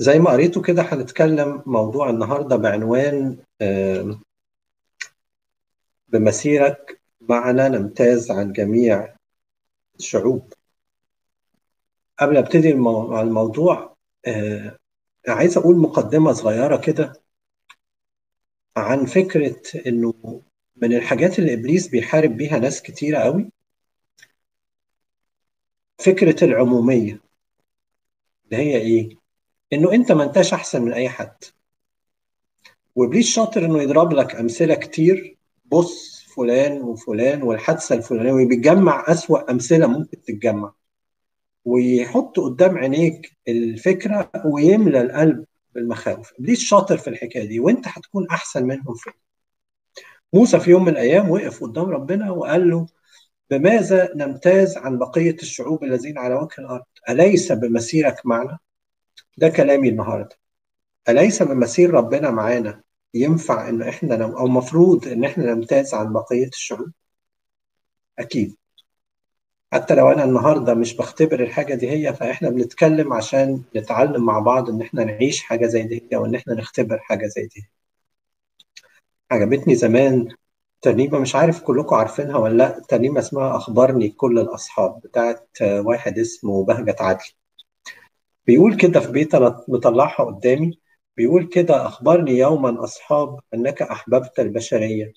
زي ما قريته كده هنتكلم موضوع النهارده بعنوان بمسيرك معنا نمتاز عن جميع الشعوب قبل أبتدي الموضوع عايز أقول مقدمة صغيرة كده عن فكرة إنه من الحاجات اللي إبليس بيحارب بيها ناس كتيرة قوي فكرة العمومية اللي هي إيه؟ إنه أنت ما أنتش أحسن من أي حد. وابليس شاطر إنه يضرب لك أمثلة كتير. بص فلان وفلان والحادثة الفلانية وبيجمع أسوأ أمثلة ممكن تتجمع. ويحط قدام عينيك الفكرة ويملى القلب بالمخاوف. ابليس شاطر في الحكاية دي وأنت هتكون أحسن منهم فيه موسى في يوم من الأيام وقف قدام ربنا وقال له بماذا نمتاز عن بقية الشعوب الذين على وجه الأرض؟ أليس بمسيرك معنا؟ ده كلامي النهارده. أليس بمسير ربنا معانا ينفع إن إحنا نم... أو مفروض إن إحنا نمتاز عن بقية الشعوب؟ أكيد. حتى لو أنا النهارده مش بختبر الحاجة دي هي فإحنا بنتكلم عشان نتعلم مع بعض إن إحنا نعيش حاجة زي دي هي وان إحنا نختبر حاجة زي دي. عجبتني زمان ترنيمة مش عارف كلكم عارفينها ولا لأ ترنيمة اسمها أخبرني كل الأصحاب بتاعت واحد اسمه بهجت عدلي بيقول كده في بيت أنا مطلعها قدامي. بيقول كده أخبرني يوما أصحاب أنك أحببت البشرية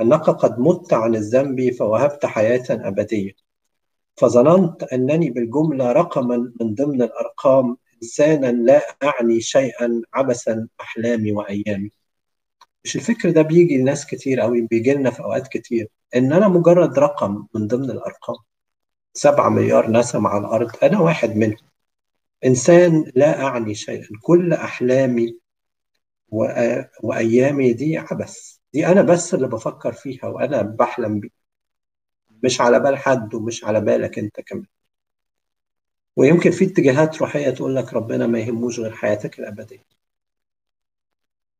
أنك قد مت عن الذنب فوهبت حياة أبدية فظننت أنني بالجملة رقما من ضمن الأرقام انسانا لا أعني شيئا عبثا أحلامي وأيامي. مش الفكر ده بيجي لناس كتير قوي بيجي لنا في أوقات كتير إن أنا مجرد رقم من ضمن الأرقام. سبعة مليار نسمة على الأرض أنا واحد منهم. إنسان لا أعني شيئا. كل أحلامي وأ- وأيامي دي عبث. دي أنا بس اللي بفكر فيها وأنا بحلم بيها. مش على بال حد ومش على بالك أنت كمان. ويمكن في اتجاهات روحية تقول لك ربنا ما يهموش غير حياتك الأبدية.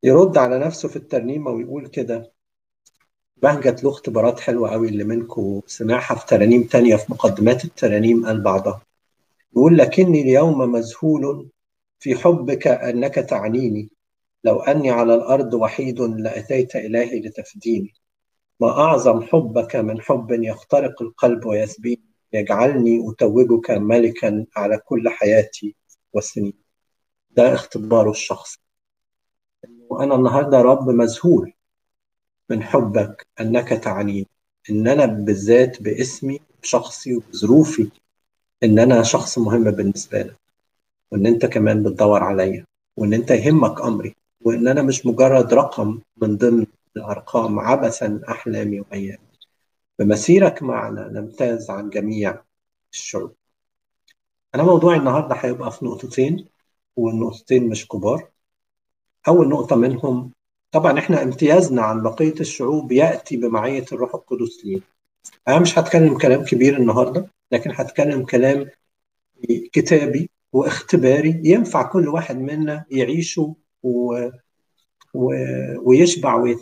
يرد على نفسه في الترنيمة ويقول كده بهجت له اختبارات حلوة قوي اللي منكم سمعها في ترانيم تانية في مقدمات الترانيم قال بعضها. يقول لكني اليوم مذهول في حبك أنك تعنيني. لو أني على الأرض وحيد لأتيت الهي لتفديني. ما أعظم حبك من حب يخترق القلب ويسبيني. يجعلني أتوجك ملكا على كل حياتي والسنين ده اختباره الشخصي وأنا النهاردة رب مذهول من حبك أنك تعنيني. إن أنا بالذات باسمي بشخصي وبظروفي إن أنا شخص مهم بالنسبة لك وإن أنت كمان بتدور عليا وإن أنت يهمك أمري وإن أنا مش مجرد رقم من ضمن الأرقام عبثا أحلامي وأيامي. بمسيرك معنا نمتاز عن جميع الشعوب. أنا موضوعي النهاردة هيبقى في نقطتين والنقطتين مش كبار. أول نقطة منهم طبعا إحنا امتيازنا عن بقية الشعوب يأتي بمعية الروح القدس لينا. أنا مش هتكلم كلام كبير النهاردة لكن هتكلم كلام كتابي واختباري ينفع كل واحد منا يعيشه و... و... ويشبع ويت...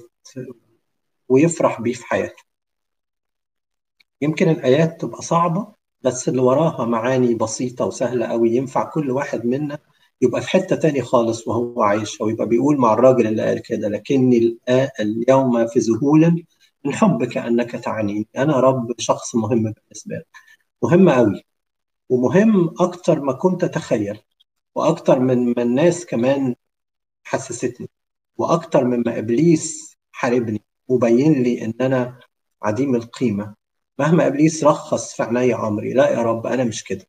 ويفرح بيه في حياته. يمكن الآيات تبقى صعبة بس اللي وراها معاني بسيطة وسهلة قوي. ينفع كل واحد منا يبقى في حتة تاني خالص وهو عايشها ويبقى بيقول مع الراجل اللي قال كده لكني اليوم في ذهول من حبك أنك تعنيني. أنا رب شخص مهم بالنسبة لك. مهم قوي ومهم أكتر ما كنت أتخيل وأكتر من ما الناس كمان حسستني وأكتر مما إبليس حاربني وبين لي إن أنا عديم القيمة. مهما إبليس رخص في عينيا أمري لا يا رب أنا مش كده.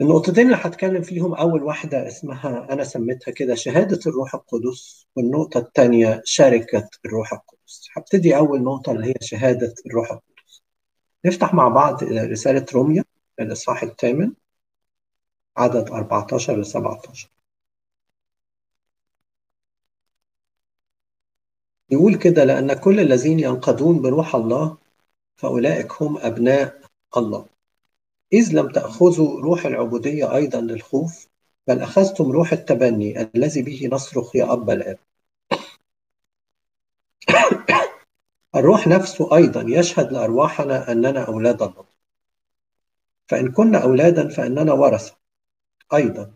النقطتين اللي هتكلم فيهم أول واحدة اسمها أنا سميتها كده شهادة الروح القدس والنقطة الثانية شركة الروح القدس. هبتدي أول نقطة اللي هي شهادة الروح القدس. نفتح مع بعض رسالة روميا الاصحاح الثامن عدد 14 ل 17 يقول كده لأن كل الذين ينقضون بروح الله فأولئك هم أبناء الله. إذ لم تأخذوا روح العبودية أيضا للخوف بل أخذتم روح التبني الذي به نصرخ يا أبا الآب الروح نفسه أيضا يشهد لأرواحنا أننا أولاد الله. فإن كنا أولادا فإننا ورثة. أيضا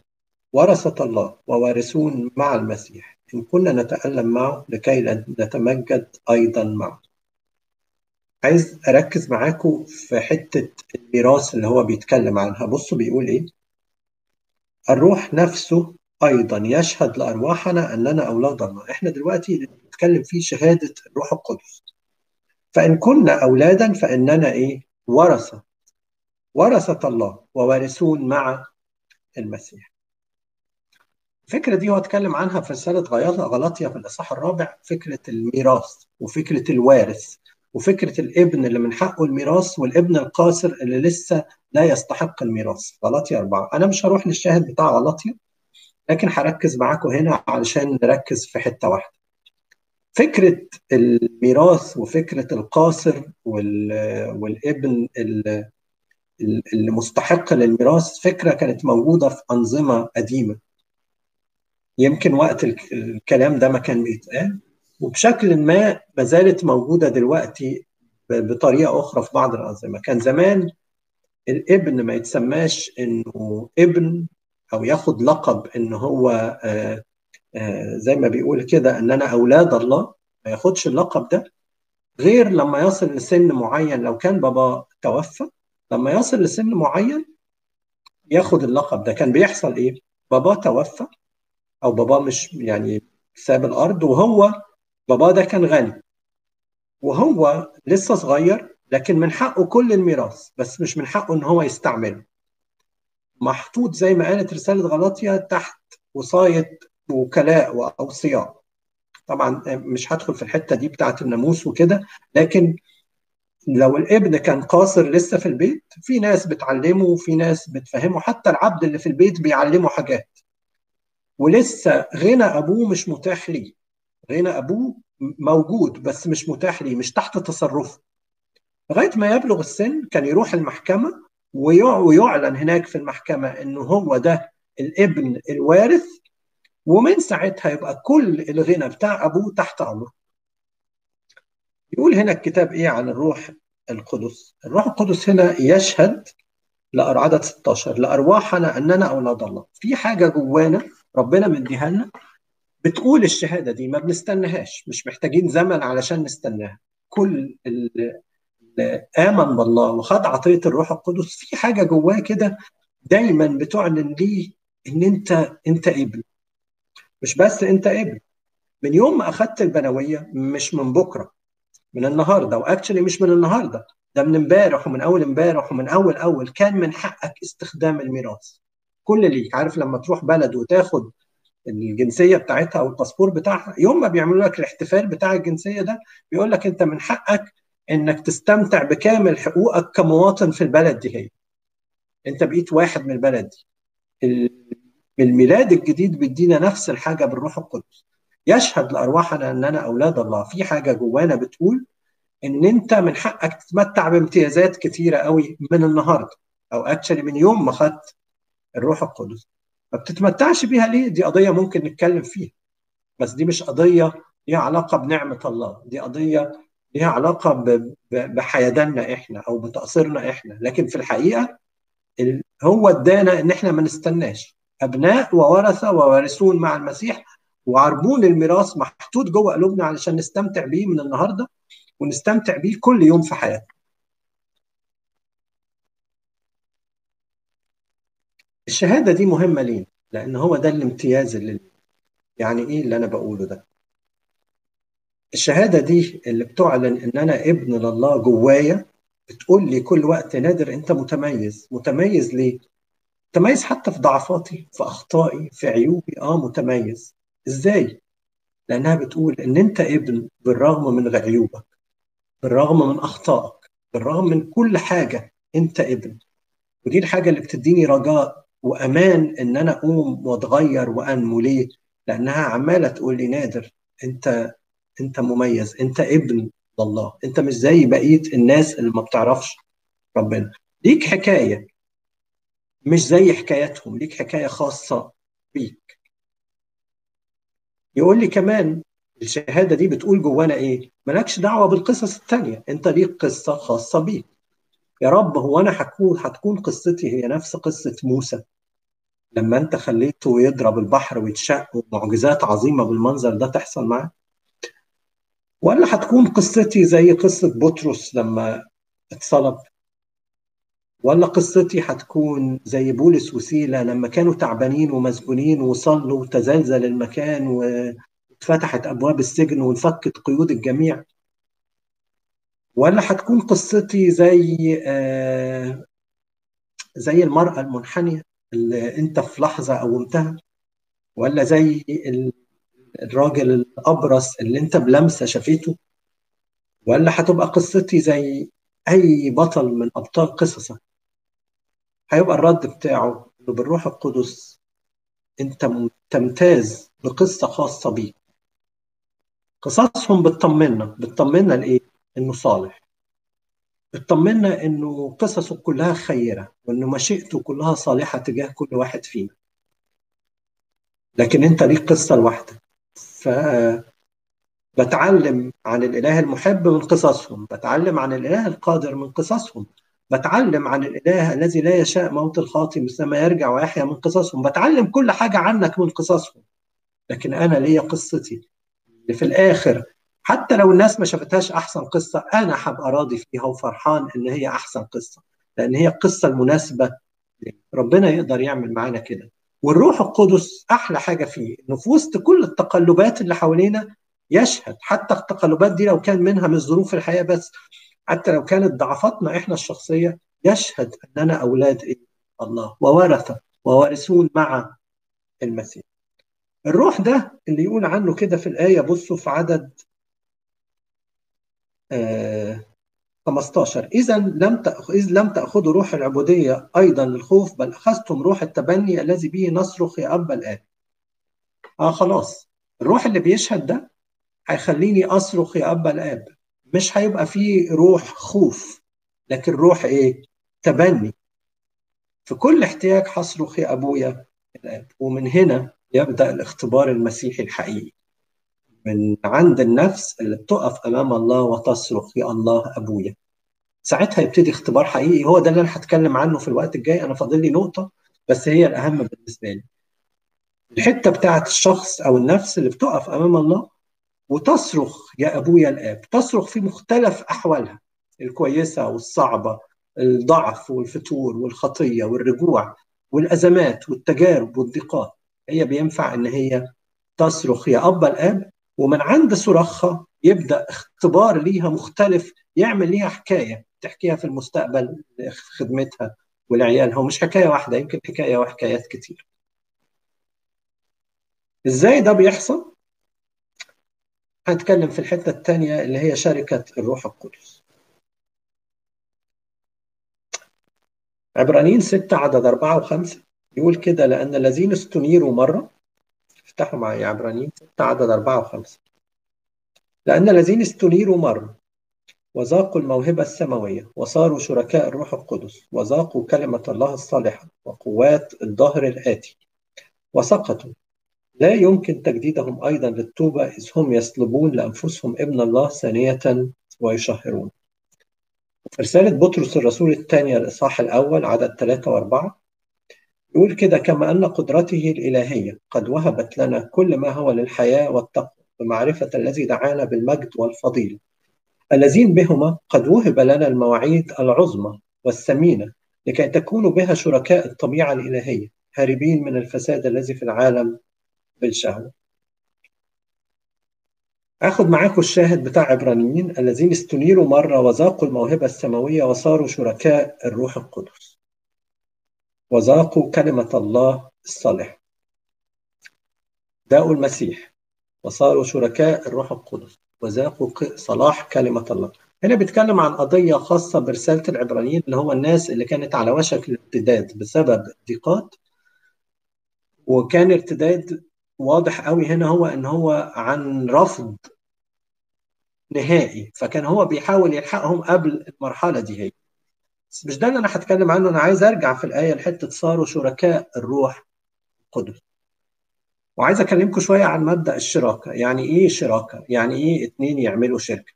ورثة الله ووارثون مع المسيح. إن كنا نتألم معه لكي نتمجد أيضا معه. عايز أركز معاكم في حتة الميراث اللي هو بيتكلم عنها. بصوا بيقول إيه؟ الروح نفسه أيضا يشهد لأرواحنا أننا أولاد الله. إحنا دلوقتي بنتكلم فيه شهادة الروح القدس. فإن كنا أولادا فإننا إيه؟ ورثة. ورثة الله ووارثون مع المسيح. الفكرة دي هو اتكلم عنها في رسالة غلطية في الإصحاح الرابع فكرة الميراث وفكرة الوارث وفكرة الابن اللي من حقه الميراث والابن القاصر اللي لسه لا يستحق الميراث. غلطية أربعة. أنا مش هروح للشاهد بتاع غلطية لكن هركز معاكم هنا علشان نركز في حتة واحدة. فكرة الميراث وفكرة القاصر والابن المستحق للميراث فكرة كانت موجودة في أنظمة قديمة. يمكن وقت الكلام ده ما كان بيتقال. وبشكل ما ما زالت موجودة دلوقتي بطريقة أخرى في بعض الأنظمة. كان زمان الابن ما يتسماش إنه ابن أو ياخد لقب إن هو آآ زي ما بيقول كده إن أنا أولاد الله ما ياخدش اللقب ده. غير لما يصل لسن معين لو كان بابا توفى لما يصل لسن معين ياخد اللقب ده. كان بيحصل إيه؟ بابا توفى أو بابا مش يعني ساب الأرض وهو بابا ده كان غني. وهو لسه صغير لكن من حقه كل الميراث بس مش من حقه إن هو يستعمله. محطوط زي ما قالت رسالة غلاطيا تحت وصايه وكلاء واوصياء طبعا مش هدخل في الحتة دي بتاعة الناموس وكده لكن لو الابن كان قاصر لسه في البيت في ناس بتعلمه وفي ناس بتفهمه حتى العبد اللي في البيت بيعلمه حاجات. ولسه غنى أبوه مش متاح ليه. غنى أبوه موجود بس مش متاح ليه مش تحت تصرفه. لغاية ما يبلغ السن كان يروح المحكمة ويعلن هناك في المحكمة انه هو ده الابن الوارث ومن ساعتها يبقى كل الغنى بتاع أبوه تحت أمره. يقول هنا الكتاب إيه عن الروح القدس؟ الروح القدس هنا يشهد عدد 16 لأرواحنا أننا أولاد الله. في حاجة جوانا ربنا مديها لنا؟ بتقول الشهادة دي ما بنستناهاش مش محتاجين زمن علشان نستناها. كل اللي آمن بالله وخد عطية الروح القدس. في حاجة جواه كده دايما بتعلن ليه إن انت أنت ابن. مش بس انت ابن. من يوم ما أخذت البنوية مش من بكرة من النهارده وأكشلي مش من النهارده ده من امبارح ومن أول امبارح ومن أول أول كان من حقك استخدام الميراث. كل ليك عارف لما تروح بلد وتاخد الجنسية بتاعتها أو الباسبور بتاعها يوم ما بيعملوا لك الاحتفال بتاع الجنسية ده بيقول لك أنت من حقك إنك تستمتع بكامل حقوقك كمواطن في البلد دي هي. أنت بقيت واحد من البلد دي. الميلاد الجديد بيدينا نفس الحاجة بالروح القدس. يشهد لارواحنا اننا أولاد الله. في حاجة جوانا بتقول إن أنت من حقك تتمتع بامتيازات كتيره قوي من النهارده أو اكشلي من يوم ما خدت الروح القدس. ما بتتمتعش بيها ليه؟ دي قضية ممكن نتكلم فيها. بس دي مش قضية ليها علاقة بنعمة الله. دي قضية ليها علاقة بحيداننا إحنا أو بتقصيرنا إحنا. لكن في الحقيقة هو ادانا إن إحنا ما نستناش. أبناء وورثة ووارثون مع المسيح وعربون الميراث محطوط جوه قلوبنا علشان نستمتع بيه من النهارده ونستمتع بيه كل يوم في حياتنا. الشهادة دي مهمة لينا لأن هو ده الامتياز اللي يعني إيه اللي أنا بقوله ده؟ الشهادة دي اللي بتعلن إن أنا ابن لله جوايا بتقول لي كل وقت نادر أنت متميز، متميز ليه؟ متميز حتى في ضعفاتي، في أخطائي، في عيوبي، آه متميز. إزاي؟ لأنها بتقول إن أنت ابن بالرغم من عيوبك بالرغم من أخطائك بالرغم من كل حاجة أنت ابن ودي الحاجة اللي بتديني رجاء وأمان إن أنا أقوم وأتغير وأنمو ليه؟ لأنها عمالة تقول لي نادر أنت أنت مميز أنت ابن الله أنت مش زي بقية الناس اللي ما بتعرفش ربنا ليك حكاية مش زي حكاياتهم ليك حكاية خاصة بيك يقول لي كمان الشهادة دي بتقول جوانا إيه؟ مالكش دعوة بالقصص الثانية، أنت ليك قصة خاصة بيك. يا رب هو أنا هكون هتكون قصتي هي نفس قصة موسى؟ لما أنت خليته يضرب البحر ويتشق ومعجزات عظيمة بالمنظر ده تحصل معاه ولا هتكون قصتي زي قصة بطرس لما اتصلب ولا قصتي هتكون زي بولس وسيلة لما كانوا تعبانين ومسجونين وصلوا وتزلزل المكان واتفتحت أبواب السجن وانفكت قيود الجميع. ولا هتكون قصتي زي آه زي المرأة المنحنية اللي انت في لحظة قومتها ولا زي الراجل الأبرص اللي انت بلمسة شافته. ولا هتبقى قصتي زي أي بطل من أبطال قصصك. هيبقى الرد بتاعه إنه بالروح القدس أنت تمتاز بقصة خاصة بيك. قصصهم بتطمنا بتطمنا لإيه؟ إنه صالح. بتطمنا إنه قصصه كلها خيرة وإنه مشيئته كلها صالحة تجاه كل واحد فينا. لكن أنت ليك قصة لوحدك. ف بتعلم عن الإله المحب من قصصهم. بتعلم عن الإله القادر من قصصهم. بتعلم عن الإله الذي لا يشاء موت الخاطئ مثل ما يرجع ويحيا من قصصهم. بتعلم كل حاجة عنك من قصصهم. لكن أنا ليا قصتي اللي في الآخر. حتى لو الناس ما شافتهاش أحسن قصة أنا هبقى راضي فيها وفرحان إن هي أحسن قصة لأن هي القصة المناسبة. ربنا يقدر يعمل معانا كده. والروح القدس أحلى حاجة فيه إنه في وسط كل التقلبات اللي حوالينا يشهد. حتى التقلبات دي لو كان منها من ظروف الحياة بس حتى لو كانت ضعفاتنا إحنا الشخصية يشهد أننا أولاد إيه؟ الله وورثة ووارثون مع المسيح. الروح ده اللي يقول عنه كده في الآية بصوا في عدد آه 15 إذا لم. إذ لم تأخذوا روح العبودية أيضا للخوف بل أخذتم روح التبني الذي به نصرخ يا ابا الاب. آه خلاص الروح اللي بيشهد ده هيخليني أصرخ يا ابا الآب مش هيبقى فيه روح خوف لكن روح إيه؟ تبني. في كل احتياج هصرخ يا أبويا الاب ومن هنا يبدأ الاختبار المسيحي الحقيقي. من عند النفس اللي بتقف أمام الله وتصرخ يا الله أبويا. ساعتها يبتدي اختبار حقيقي. هو ده اللي أنا هتكلم عنه في الوقت الجاي. أنا فاضل لي نقطة بس هي الأهم بالنسبة لي. الحتة بتاعت الشخص أو النفس اللي بتقف أمام الله وتصرخ يا أبويا الآب تصرخ في مختلف أحوالها الكويسة والصعبة الضعف والفتور والخطية والرجوع والأزمات والتجارب والضيقات. هي بينفع إن هي تصرخ يا ابا الآب ومن عند صراخها يبدأ اختبار ليها مختلف يعمل ليها حكاية تحكيها في المستقبل لخدمتها ولعيالها. ومش حكاية واحدة يمكن حكاية وحكايات كتير. إزاي ده بيحصل؟ هنتكلم في الحتة الثانية اللي هي شركة الروح القدس. عبرانيين ستة عدد أربعة وخمسة. يقول كده لأن الذين استنيروا مرة افتحوا معي عبرانيين ستة عدد أربعة وخمسة. لأن الذين استنيروا مرة وذاقوا الموهبة السماوية وصاروا شركاء الروح القدس وذاقوا كلمة الله الصالحة وقوات الظهر الآتي وسقطوا لا يمكن تجديدهم أيضا للتوبة إذ هم يسلبون لأنفسهم ابن الله ثانية ويشهرون. رسالة بطرس الرسول الثانية الإصحاح الأول عدد ثلاثة وأربعة. يقول كده كما أن قدرته الإلهية قد وهبت لنا كل ما هو للحياة والتقوى بمعرفة الذي دعانا بالمجد والفضيلة. الذين بهما قد وهب لنا المواعيد العظمى والثمينة لكي تكونوا بها شركاء الطبيعة الإلهية هاربين من الفساد الذي في العالم بالشهوة اخد معاكم الشاهد بتاع عبرانيين الذين استنيروا مرة وذاقوا الموهبة السماوية وصاروا شركاء الروح القدس. وذاقوا كلمة الله الصالح داءوا المسيح وصاروا شركاء الروح القدس. وذاقوا صلاح كلمة الله. هنا بيتكلم عن قضية خاصة برسالة العبرانيين اللي هو الناس اللي كانت على وشك الارتداد بسبب ضيقات. وكان ارتداد واضح قوي هنا هو إن هو عن رفض نهائي فكان هو بيحاول يلحقهم قبل المرحلة دي هي. بس مش ده اللي أنا هتكلم عنه أنا عايز أرجع في الآية لحتة صاروا شركاء الروح القدس. وعايز أكلمكم شوية عن مبدأ الشراكة. يعني إيه شراكة؟ يعني إيه اتنين يعملوا شركة؟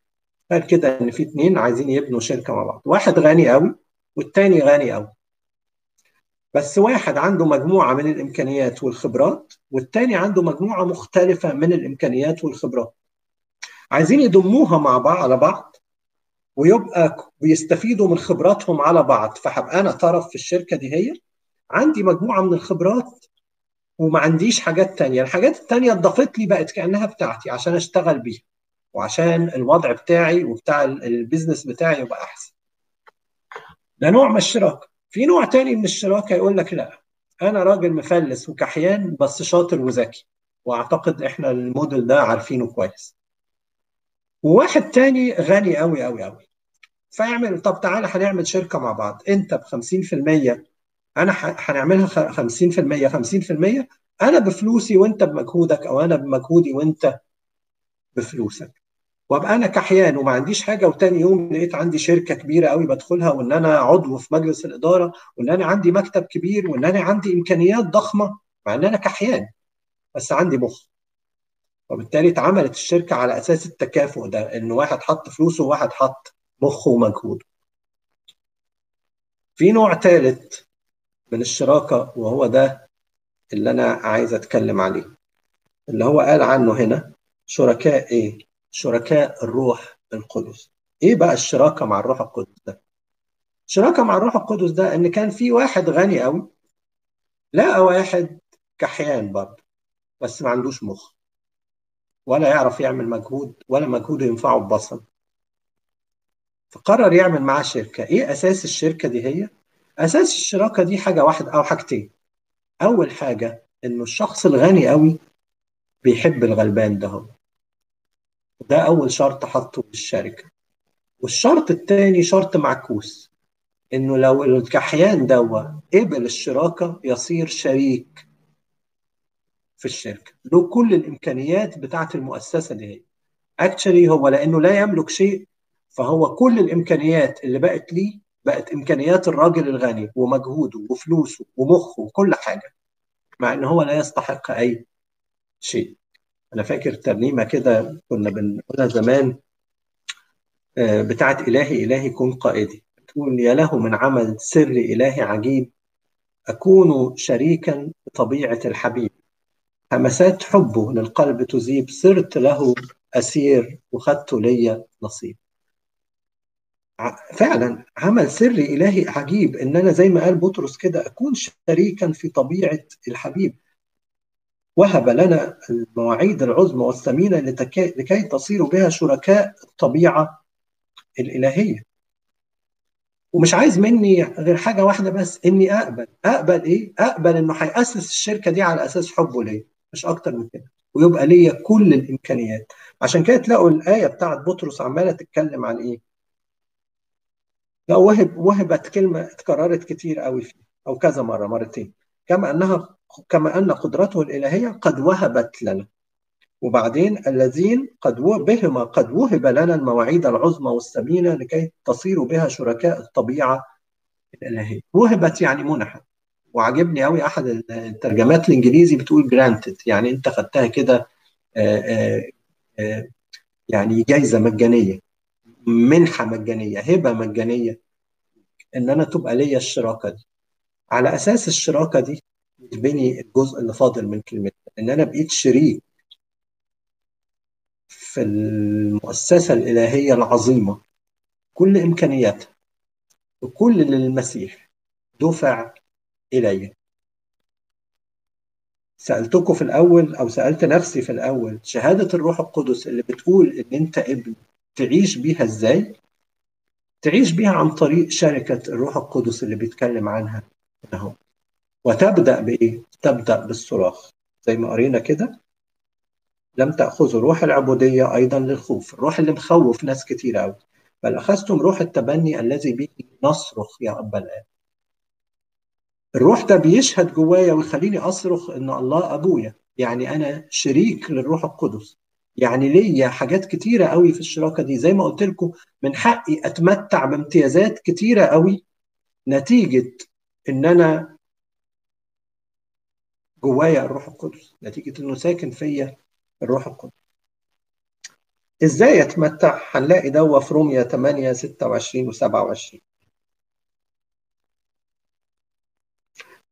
قال كده إن في اتنين عايزين يبنوا شركة مع بعض. واحد غني قوي والتاني غني قوي. بس واحد عنده مجموعة من الإمكانيات والخبرات والتاني عنده مجموعة مختلفة من الإمكانيات والخبرات. عايزين يضموها مع بعض على بعض ويبقى بيستفيدوا من خبراتهم على بعض. فهبقى أنا طرف في الشركة دي هي عندي مجموعة من الخبرات وما عنديش حاجات تانية. الحاجات التانية اتضافت لي بقت كأنها بتاعتي عشان أشتغل بيها وعشان الوضع بتاعي وبتاع البيزنس بتاعي يبقى أحسن. ده نوع من الشراكة. في نوع تاني من الشراكة يقول لك لا أنا راجل مفلس وكحيان بس شاطر وذكي وأعتقد إحنا الموديل ده عارفينه كويس. وواحد تاني غني قوي قوي قوي فيعمل طب تعالى هنعمل شركة مع بعض. أنت ب 50% أنا هنعملها 50% 50% أنا بفلوسي وأنت بمجهودك أو أنا بمجهودي وأنت بفلوسك. وأبقى أنا كحيان وما عنديش حاجة وتاني يوم لقيت عندي شركة كبيرة قوي بدخلها وإن أنا عضو في مجلس الإدارة وإن أنا عندي مكتب كبير وإن أنا عندي إمكانيات ضخمة مع إن أنا كحيان بس عندي مخ وبالتالي اتعملت الشركة على أساس التكافؤ ده إن واحد حط فلوسه وواحد حط مخه ومجهوده. في نوع ثالث من الشراكة وهو ده اللي أنا عايز أتكلم عليه. اللي هو قال عنه هنا شركاء إيه؟ شركاء الروح القدس. إيه بقى الشراكة مع الروح القدس ده؟ الشراكة مع الروح القدس ده إن كان في واحد غني قوي لقى واحد كحيان برضه بس ما عندوش مخ ولا يعرف يعمل مجهود ولا مجهوده ينفعه ببصل. فقرر يعمل معاه شركة. إيه أساس الشركة دي هي؟ أساس الشراكة دي حاجة واحدة أو حاجتين. أول حاجة إنه الشخص الغني قوي بيحب الغلبان ده هو ده أول شرط حطه للشركه والشرط الثاني شرط معكوس إنه لو الكحيان دوا قبل الشراكة يصير شريك في الشركة. له كل الإمكانيات بتاعة المؤسسة دي. هي هو لأنه لا يملك شيء فهو كل الإمكانيات اللي بقت ليه بقت إمكانيات الراجل الغني ومجهوده وفلوسه ومخه وكل حاجة مع إن هو لا يستحق أي شيء. أنا فاكر ترنيمة كده كنا بنقولها زمان بتاعت إلهي إلهي كن قائدي. تقول يا له من عمل سر إلهي عجيب أكون شريكا بطبيعة الحبيب. همسات حبه للقلب تذيب صرت له أسير وخدت لي نصيب. فعلا عمل سري إلهي عجيب إن أنا زي ما قال بطرس كده أكون شريكا في طبيعة الحبيب. وهب لنا المواعيد العظمى والثمينة لكي تصيروا بها شركاء الطبيعة الإلهية. ومش عايز مني غير حاجة واحدة بس إني أقبل. أقبل إيه؟ أقبل إنه هيأسس الشركة دي على أساس حبه ليا مش أكتر من كده. ويبقى ليا كل الإمكانيات. عشان كده تلاقوا الآية بتاعت بطرس عمالة تتكلم عن إيه؟ لا وهب وهبت كلمة اتكررت كتير قوي فيه أو كذا مرة مرتين. كما أنها كما أن قدرته الإلهية قد وهبت لنا. وبعدين الذين قد بهما قد وهب لنا المواعيد العظمى والثمينه لكي تصيروا بها شركاء الطبيعة الإلهية. وهبت يعني منحت وعجبني قوي أحد الترجمات الإنجليزي بتقول جرانتد يعني أنت خدتها كده يعني جايزة مجانية. منحة مجانية هبة مجانية. إن أنا تبقى ليا الشراكة دي. على أساس الشراكة دي يتبني الجزء اللي فاضل من كلمتها إن أنا بقيت شريك في المؤسسة الإلهية العظيمة كل إمكانياتها وكل اللي المسيح دفع إلي سألتكم في الأول أو سألت نفسي في الأول شهادة الروح القدس اللي بتقول إن أنت ابن تعيش بيها إزاي؟ تعيش بيها عن طريق شركة الروح القدس اللي بيتكلم عنها أهو وتبدأ بإيه؟ تبدأ بالصراخ. زي ما قرينا كده لم تأخذوا روح العبودية أيضا للخوف الروح اللي مخوف ناس كتير أوي. بل أخذتم روح التبني الذي به نصرخ يا أبا الآب الروح ده بيشهد جوايا ويخليني أصرخ إن الله أبويا. يعني أنا شريك للروح القدس. يعني ليا حاجات كتيرة قوي في الشراكة دي. زي ما قلت لكم من حقي أتمتع بامتيازات كتيرة قوي نتيجة إن أنا جوايا الروح القدس. نتيجة إنه ساكن فيا الروح القدس. إزاي اتمتع هنلاقي ده في روميا 8 26 و27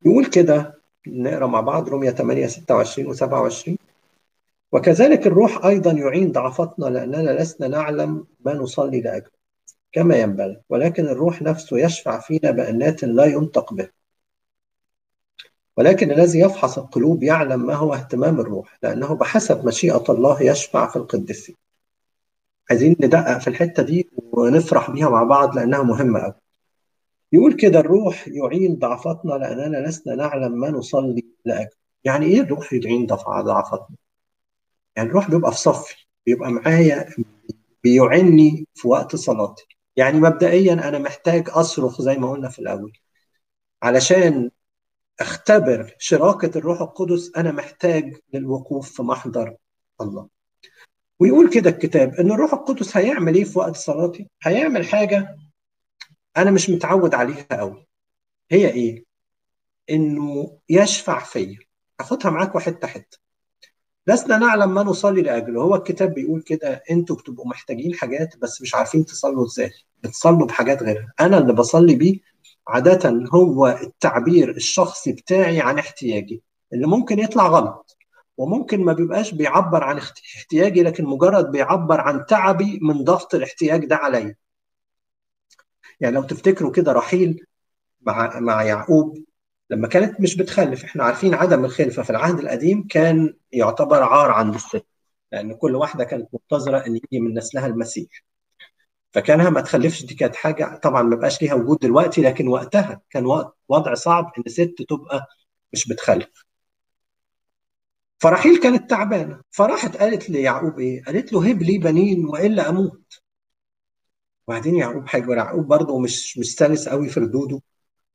يقول كده نقرأ مع بعض رمية 8 26 و 27 وكذلك الروح أيضا يعين ضعفتنا لأننا لسنا نعلم ما نصلي لأجله كما ينبغي. ولكن الروح نفسه يشفع فينا بأنات لا ينطق به. ولكن الذي يفحص القلوب يعلم ما هو اهتمام الروح لأنه بحسب مشيئة الله يشفع في القديسين عايزين ندقق في الحتة دي ونفرح بيها مع بعض لأنها مهمة قوي يقول كده الروح يعين ضعفتنا لأننا لسنا نعلم ما نصلي لاجله يعني إيه الروح يعين ضعفتنا؟ يعني الروح بيبقى في صفي بيبقى معايا بيعني في وقت صلاتي. يعني مبدئيا أنا محتاج أصرخ زي ما قلنا في الأول. علشان اختبر شراكة الروح القدس أنا محتاج للوقوف في محضر الله. ويقول كده الكتاب إن الروح القدس هيعمل إيه في وقت صلاتي؟ هيعمل حاجة أنا مش متعود عليها قوي هي إيه؟ إنه يشفع فيا. اخدها معاك حتة حتة. لسنا نعلم ما نصلي لأجله. هو الكتاب بيقول كده أنتوا بتبقوا محتاجين حاجات بس مش عارفين تصلوا إزاي. بتصلوا بحاجات غيرها. أنا اللي بصلي بيه عادة هو التعبير الشخصي بتاعي عن احتياجي اللي ممكن يطلع غلط وممكن ما بيبقاش بيعبر عن احتياجي لكن مجرد بيعبر عن تعبي من ضغط الاحتياج ده عليا. يعني لو تفتكروا كده رحيل مع مع يعقوب لما كانت مش بتخلف إحنا عارفين عدم الخلفة في العهد القديم كان يعتبر عار عند الست لأن كل واحدة كانت منتظرة أن يجي من نسلها المسيح. فكانها ما تخلفش دي كانت حاجة طبعا ما بقاش ليها وجود دلوقتي لكن وقتها كان وقت وضع صعب إن ست تبقى مش بتخلف. فرحيل كانت تعبانة. فراحت قالت ليعقوب إيه؟ قالت له هب لي بنين وإلا أموت. وبعدين يعقوب حاجة يعقوب برضه مش سلس قوي في ردوده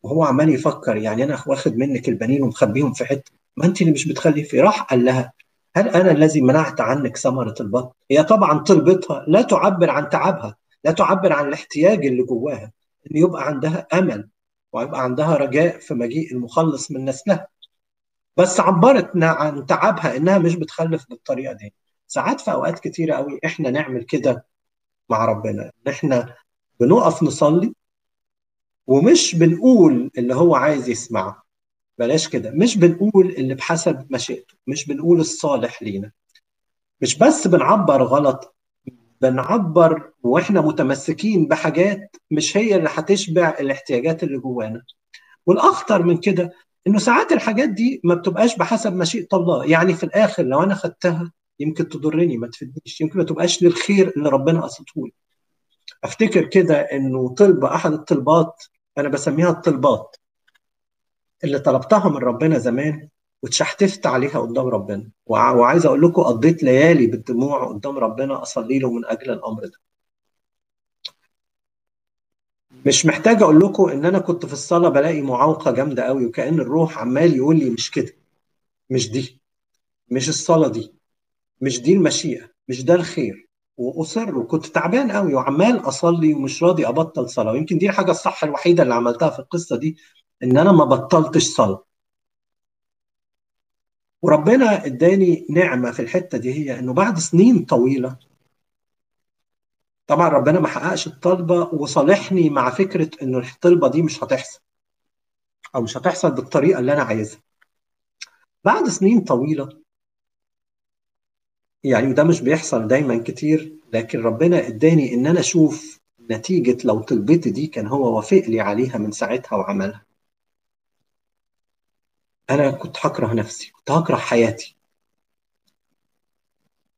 وهو عمال يفكر يعني أنا واخد منك البنين ومخبيهم في حتة ما أنت اللي مش بتخلفي. راح قال لها هل أنا الذي منعت عنك ثمرة البطن؟ هي طبعا طلبتها لا تعبر عن تعبها، لا تعبر عن الاحتياج اللي جواها، إن يبقى عندها أمل ويبقى عندها رجاء في مجيء المخلص من نسلها. بس عبرت عن تعبها إنها مش بتخلف بالطريقة دي. ساعات في أوقات كتيرة قوي إحنا نعمل كده مع ربنا، إن إحنا بنقف نصلي ومش بنقول اللي هو عايز يسمعه بلاش كده مش بنقول اللي بحسب مشيئته مش بنقول الصالح لينا مش بس بنعبر غلط بنعبر وإحنا متمسكين بحاجات مش هي اللي هتشبع الاحتياجات اللي جوانا. والأخطر من كده إنه ساعات الحاجات دي ما بتبقاش بحسب مشيئة الله. يعني في الآخر لو أنا خدتها يمكن تضرني ما تفيدنيش يمكن ما تبقاش للخير اللي ربنا قصده لي. أفتكر كده إنه طلبه أحد الطلبات أنا بسميها الطلبات اللي طلبتها من ربنا زمان واتشحتفت عليها قدام ربنا. وعايز أقول لكم قضيت ليالي بالدموع قدام ربنا أصلي له من أجل الأمر ده. مش محتاج أقول لكم إن أنا كنت في الصلاة بلاقي معوقة جامدة قوي وكأن الروح عمال يقول لي مش كده مش دي مش الصلاة دي مش دي المشيئة مش ده الخير. وأصر وكنت تعبان قوي وعمال أصلي ومش راضي أبطل صلاة. ويمكن دي الحاجة الصح الوحيدة اللي عملتها في القصة دي إن أنا ما بطلتش صلاة. وربنا اداني نعمة في الحتة دي هي إنه بعد سنين طويلة طبعا ربنا ما حققش الطلبة وصالحني مع فكرة إنه الطلبة دي مش هتحصل أو مش هتحصل بالطريقة اللي أنا عايزها. بعد سنين طويلة يعني وده مش بيحصل دايما كتير لكن ربنا اداني إن أنا أشوف نتيجة لو طلبتي دي كان هو وافق لي عليها من ساعتها وعملها. أنا كنت هكره نفسي كنت هكره حياتي.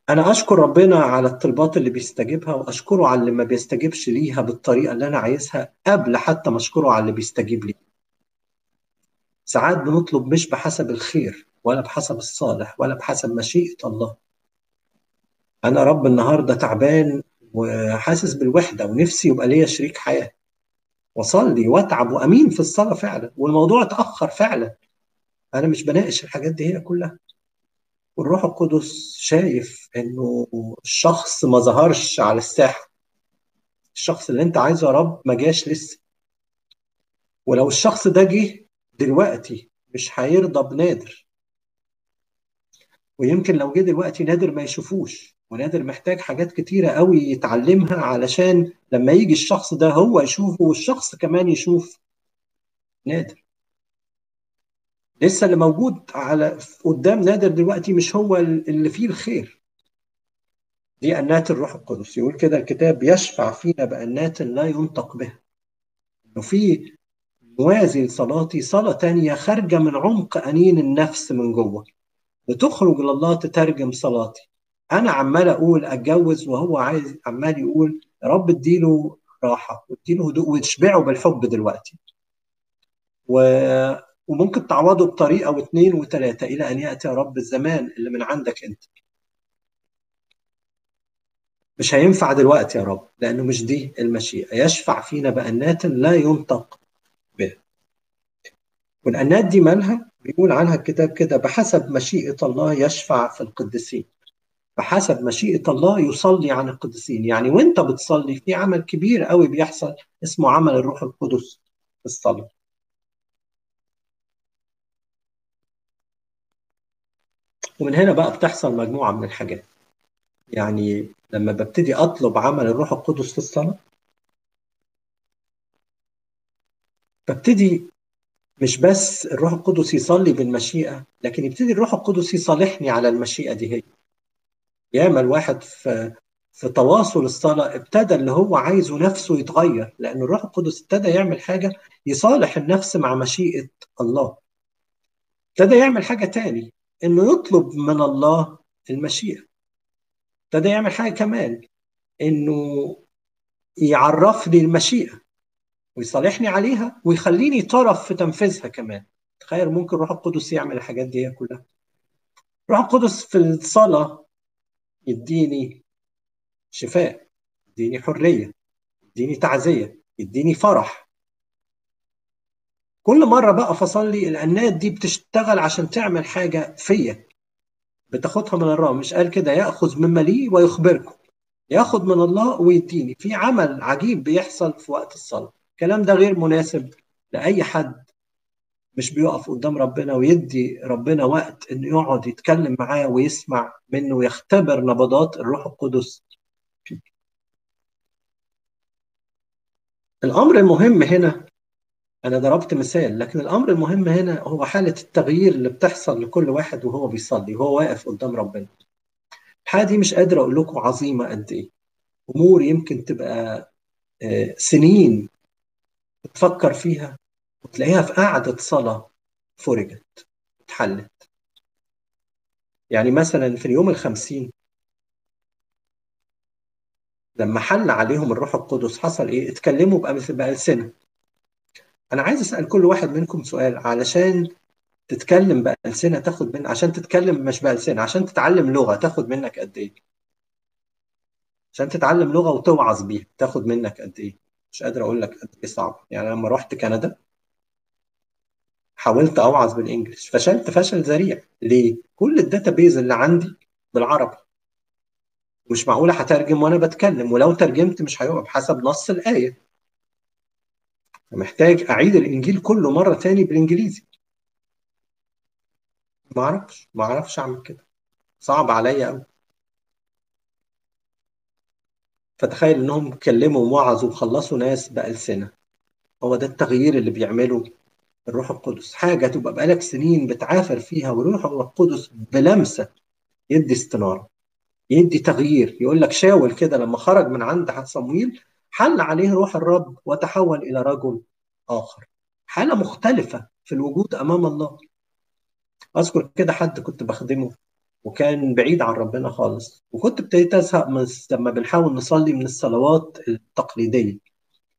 أنا أشكر ربنا على الطلبات اللي بيستجيبها وأشكره على اللي ما بيستجيبش ليها بالطريقة اللي أنا عايزها قبل حتى ما أشكره على اللي بيستجيب لي. ساعات بنطلب مش بحسب الخير ولا بحسب الصالح ولا بحسب مشيئة الله. أنا رب النهارده تعبان وحاسس بالوحدة ونفسي يبقى ليا شريك حياة. وأصلي وأتعب وأمين في الصلاة فعلا والموضوع اتأخر فعلا. أنا مش بناقش الحاجات دي هي كلها. والروح القدس شايف إنه الشخص ما ظهرش على الساحة. الشخص اللي أنت عايزه يا رب ما جاش لسه. ولو الشخص ده جه دلوقتي مش هيرضى بنادر. ويمكن لو جه دلوقتي نادر ما يشوفوش. ونادر محتاج حاجات كتيرة قوي يتعلمها علشان لما يجي الشخص ده هو يشوفه والشخص كمان يشوف. نادر. لسه اللي موجود على قدام نادر دلوقتي مش هو اللي فيه الخير. دي أنات الروح القدس. يقول كده الكتاب يشفع فينا بأنات لا ينطق بها. إنه في موازي لصلاتي صلاة تانية خارجة من عمق أنين النفس من جوه. بتخرج لله تترجم صلاتي. أنا عمال أقول أتجوز وهو عايز عمال يقول يا رب اديله راحة واديله هدوء وتشبعه بالحب دلوقتي. و... وممكن تعوضه بطريقة واثنين وثلاثة إلى أن يأتي يا رب الزمان اللي من عندك أنت. مش هينفع دلوقتي يا رب لأنه مش دي المشيئة. يشفع فينا بأنات لا ينطق بها والأنات دي مالها بيقول عنها الكتاب كده بحسب مشيئة الله يشفع في القديسين. بحسب مشيئة الله يصلي عن القديسين. يعني وأنت بتصلي في عمل كبير قوي بيحصل اسمه عمل الروح القدس في الصلاة. ومن هنا بقى بتحصل مجموعة من الحاجات. يعني لما ببتدي أطلب عمل الروح القدس في الصلاة ببتدي مش بس الروح القدس يصلي بالمشيئة لكن يبتدي الروح القدس يصالحني على المشيئة دي هي. ياما الواحد في في تواصل الصلاة ابتدى اللي هو عايزه نفسه يتغير لأن الروح القدس ابتدى يعمل حاجة يصالح النفس مع مشيئة الله. ابتدى يعمل حاجة تاني. إنه يطلب من الله المشيئة. ابتدى يعمل حاجة كمان إنه يعرفني المشيئة ويصالحني عليها ويخليني طرف في تنفيذها كمان. تخيل ممكن الروح القدس يعمل الحاجات دي كلها. الروح القدس في الصلاة يديني شفاء يديني حرية يديني تعزية يديني فرح. كل مرة بقى فصلي الأنات دي بتشتغل عشان تعمل حاجة فيا. بتاخدها من الرب مش قال كده يأخذ مما لي ويخبركم. ياخد من الله ويديني. في عمل عجيب بيحصل في وقت الصلاة. الكلام ده غير مناسب لأي حد مش بيقف قدام ربنا ويدي ربنا وقت إنه يقعد يتكلم معاه ويسمع منه ويختبر نبضات الروح القدس. الأمر المهم هنا أنا ضربت مثال لكن الأمر المهم هنا هو حالة التغيير اللي بتحصل لكل واحد وهو بيصلي وهو واقف قدام ربنا. الحاله دي مش قادر أقول لكم عظيمة قد إيه. أمور يمكن تبقى سنين بتفكر فيها وتلاقيها في قعدة صلاة فرجت اتحلت. يعني مثلا في اليوم الخمسين لما حل عليهم الروح القدس حصل إيه؟ اتكلموا بألسنة. أنا عايز أسأل كل واحد منكم سؤال علشان تتكلم بألسنة تاخد من عشان تتكلم مش بألسنة عشان تتعلم لغة تاخد منك قد إيه؟ عشان تتعلم لغة وتوعظ بيها تاخد منك قد إيه؟ مش قادر أقول لك قد إيه صعب. يعني لما رحت كندا حاولت أوعظ بالانجلش فشلت فشل ذريع. ليه؟ كل الداتابيز اللي عندي بالعربي. مش معقولة هترجم وأنا بتكلم ولو ترجمت مش هيقف حسب نص الآية. محتاج أعيد الإنجيل كله مرة تاني بالإنجليزي. ما أعرفش ما أعرفش أعمل كده. صعب عليا قوي فتخيل إنهم كلموا ووعظوا وخلصوا ناس بألسنة. هو ده التغيير اللي بيعمله الروح القدس. حاجة تبقى بقالك سنين بتعافر فيها والروح القدس بلمسة. يدي استنارة يدي تغيير. يقول لك شاول كده لما خرج من عند صمويل حل عليه روح الرب وتحول إلى رجل آخر. حالة مختلفة في الوجود أمام الله. أذكر كده حد كنت بخدمه وكان بعيد عن ربنا خالص وكنت ابتديت أزهق من لما بنحاول نصلي من الصلوات التقليدية.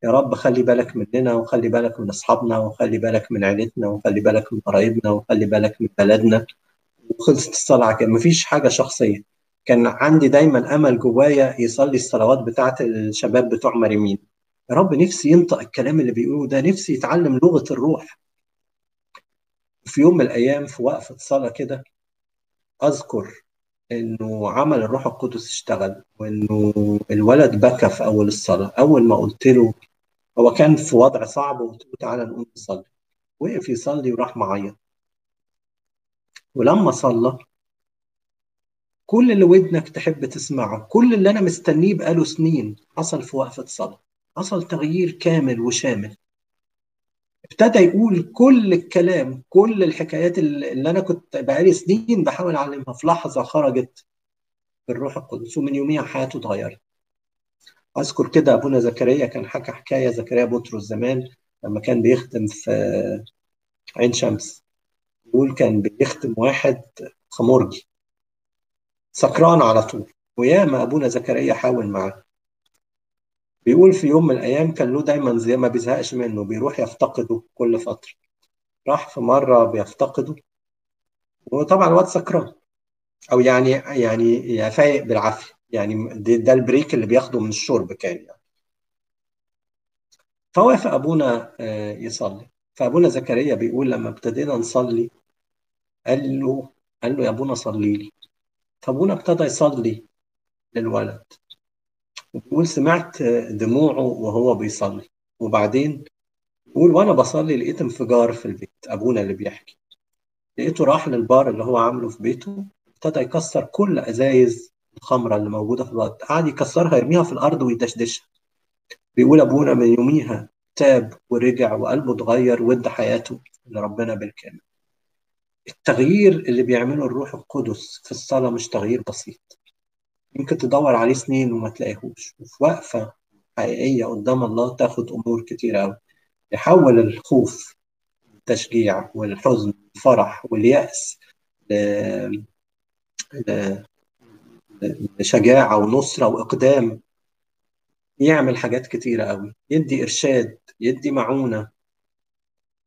يا رب خلي بالك مننا وخلي بالك من أصحابنا وخلي بالك من عيلتنا وخلي بالك من قرايبنا وخلي بالك من بلدنا. وخلصت الصلاة كده. مفيش حاجة شخصية. كان عندي دايما أمل جوايا يصلي الصلوات بتاعت الشباب بتوع مريمين. يا رب نفسي ينطق الكلام اللي بيقوله ده نفسي يتعلم لغة الروح. في يوم من الأيام في وقفة صلاة كده أذكر إنه عمل الروح القدس اشتغل وإنه الولد بكى في أول الصلاة. أول ما قلت له هو كان في وضع صعب وقلت له تعالى نقوم نصلي. وقف يصلي وراح معيط. ولما صلى كل اللي ودنك تحب تسمعه كل اللي أنا مستنيه بقاله سنين حصل في وقفة صلاة حصل تغيير كامل وشامل. ابتدى يقول كل الكلام كل الحكايات اللي أنا كنت بقالي سنين بحاول أعلمها في لحظة خرجت بالروح القدس ومن يوميها حياته اتغيرت. أذكر كده أبونا زكريا كان حكى حكاية زكريا بطرس زمان لما كان بيخدم في عين شمس. يقول كان بيخدم واحد خمرجي. سكران على طول. وياما أبونا زكريا حاول معاه بيقول في يوم من الأيام كان له دايما زي ما بيزهقش منه بيروح يفتقده كل فترة. راح في مرة بيفتقده. وطبعا الواد سكران. أو يعني يعني فايق بالعافية. يعني ده ال break اللي بياخده من الشرب كان يعني. فوافق أبونا يصلي. فأبونا زكريا بيقول لما ابتدينا نصلي قال له قال له يا أبونا صلي لي. فابونا ابتدى يصلي للولد. بيقول سمعت دموعه وهو بيصلي. وبعدين بيقول وأنا بصلي لقيت انفجار في البيت أبونا اللي بيحكي. لقيته راح للبار اللي هو عامله في بيته ابتدى يكسر كل أزايز الخمرة اللي موجودة في الأرض. قعد يكسرها يرميها في الأرض ويدشدشها. بيقول أبونا من يوميها تاب ورجع وقلبه اتغير وادى حياته لربنا بالكامل. التغيير اللي بيعمله الروح القدس في الصلاة مش تغيير بسيط. يمكن تدور عليه سنين وما تلاقيهوش. وفي وقفة حقيقية قدام الله تاخد أمور كتير قوي يحول الخوف التشجيع والحزن الفرح واليأس ل... ل... لشجاعة ونصرة وإقدام. يعمل حاجات كتيرة قوي يدي إرشاد يدي معونة.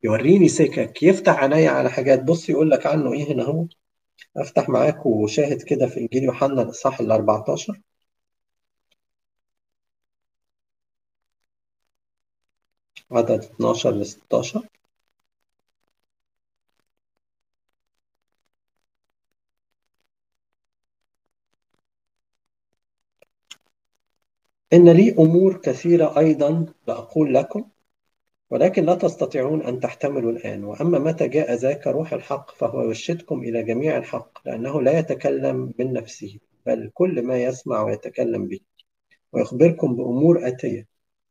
يوريني سكك يفتح عينيا على حاجات. بص يقول لك عنه إيه هنا هو. أفتح معاك وشاهد كده في إنجيل يوحنا الإصحاح ال 14 عدد 12 ل 16 إن لي أمور كثيرة أيضا لأقول لكم. ولكن لا تستطيعون أن تحتملوا الآن. وأما متى جاء ذاك روح الحق فهو يرشدكم إلى جميع الحق لأنه لا يتكلم من نفسه بل كل ما يسمع ويتكلم به ويخبركم بأمور آتية.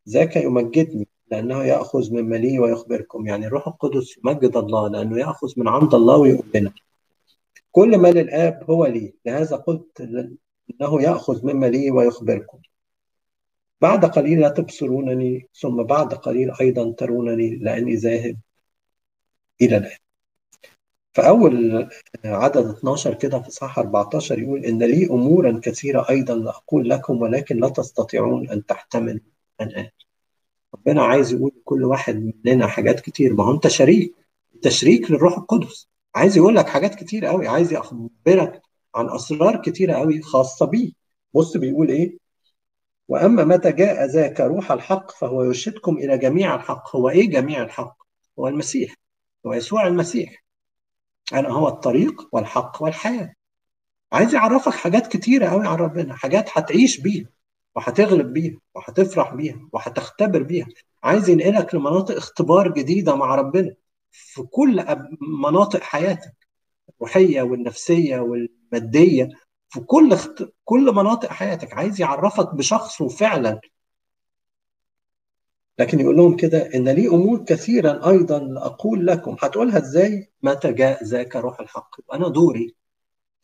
ذاك يمجدني لأنه يأخذ من ملي ويخبركم. يعني الروح القدس يمجد الله لأنه يأخذ من عند الله ويقول كل ما للآب هو لي لهذا قلت إنه يأخذ مما لي ويخبركم. بعد قليل لا تبصرونني ثم بعد قليل أيضا ترونني لأني ذاهب إلى الآن فأول عدد 12 كده في صح 14 يقول إن لي أمورا كثيرة أيضا لأقول لكم ولكن لا تستطيعون أن تحتملوا الآن. ربنا عايز يقول لكل واحد مننا حاجات كتير. ما هو أنت شريك أنت شريك للروح القدس. عايز يقول لك حاجات كتير قوي عايز يخبرك عن أسرار كتيرة قوي خاصة بيه. بص بيقول إيه؟ وأما متى جاء ذاك روح الحق فهو يرشدكم إلى جميع الحق. هو إيه جميع الحق؟ هو المسيح. هو يسوع المسيح. أنا هو الطريق والحق والحياة. عايز يعرفك حاجات كتيرة قوي عن ربنا حاجات هتعيش بيها وهتغلب بيها وهتفرح بيها وهتختبر بيها. عايز ينقلك لمناطق اختبار جديدة مع ربنا في كل مناطق حياتك الروحية والنفسية والمادية. في كل اخت... كل مناطق حياتك عايز يعرفك بشخصه فعلا. لكن يقول لهم كده إن لي أمور كثيرا أيضا أقول لكم. هتقولها إزاي؟ متى جاء ذاك روح الحق. أنا دوري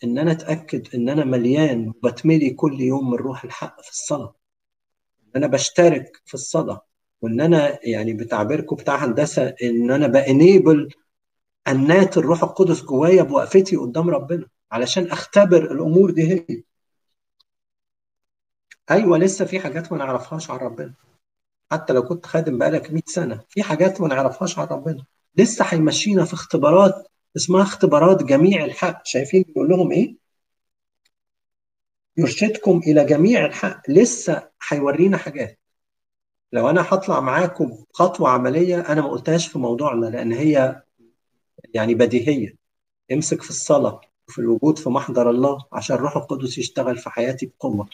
إن أنا أتأكد إن أنا مليان وبتملي كل يوم من روح الحق في الصلاة. إن أنا بشترك في الصلاة. وإن أنا يعني بتعبيركم بتاع هندسة إن أنا بأنيبل أنات الروح القدس جوايا بوقفتي قدام ربنا. علشان أختبر الأمور دي هي. أيوه لسه في حاجات ما نعرفهاش عن ربنا. حتى لو كنت خادم بقالك 100 سنة في حاجات ما نعرفهاش عن ربنا. لسه هيمشينا في اختبارات اسمها اختبارات جميع الحق. شايفين بيقول لهم إيه؟ يرشدكم إلى جميع الحق. لسه هيورينا حاجات. لو أنا هطلع معاكم خطوة عملية أنا ما قلتهاش في موضوعنا لأن هي يعني بديهية. امسك في الصلاة. وفي الوجود في محضر الله عشان الروح القدس يشتغل في حياتي بقوة.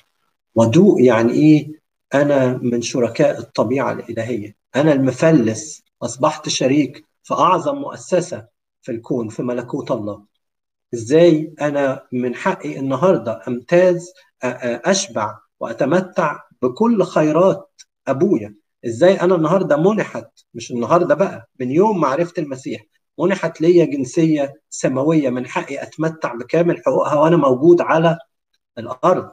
ودوق يعني إيه؟ أنا من شركاء الطبيعة الإلهية. أنا المفلس. أصبحت شريك في أعظم مؤسسة في الكون في ملكوت الله. إزاي أنا من حقي النهارده أمتاز أشبع وأتمتع بكل خيرات أبويا؟ إزاي أنا النهارده منحت؟ مش النهارده بقى من يوم معرفة المسيح. منحت ليا جنسية سماوية من حقي أتمتع بكامل حقوقها وأنا موجود على الأرض.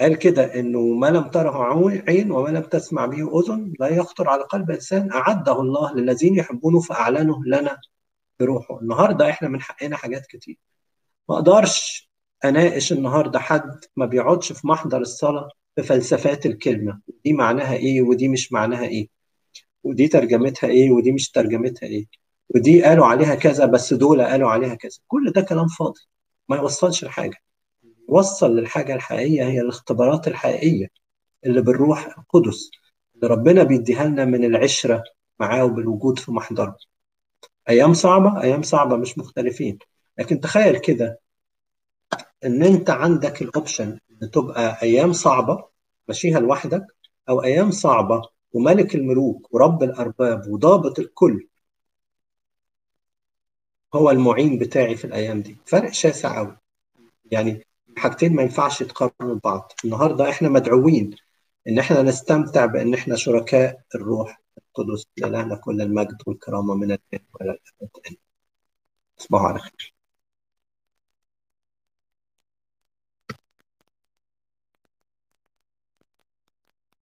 قال كده إنه ما لم تره عين وما لم تسمع به أذن لا يخطر على قلب إنسان أعده الله للذين يحبونه فأعلنه لنا بروحه. النهارده إحنا من حقنا حاجات كتير. ما أقدرش أناقش النهارده حد ما بيقعدش في محضر الصلاة بفلسفات الكلمة. دي معناها إيه ودي مش معناها إيه؟ ودي ترجمتها إيه ودي مش ترجمتها إيه؟ ودي قالوا عليها كذا بس دول قالوا عليها كذا. كل ده كلام فاضي. ما يوصلش لحاجه يوصل للحاجة الحقيقية هي الاختبارات الحقيقية اللي بالروح القدس اللي ربنا بيديها لنا من العشرة معاه وبالوجود في محضره. أيام صعبة؟ أيام صعبة مش مختلفين. لكن تخيل كده إن أنت عندك الاوبشن إن تبقى أيام صعبة ماشيها لوحدك أو أيام صعبة وملك الملوك ورب الأرباب وضابط الكل هو المعين بتاعي في الأيام دي. فرق شاسع قوي يعني حاجتين ما ينفعش يتقارنوا ببعض. النهارده إحنا مدعوين إن إحنا نستمتع بإن إحنا شركاء الروح القدس لنا كل المجد والكرامة من الان والى الابد تصبحوا على خير.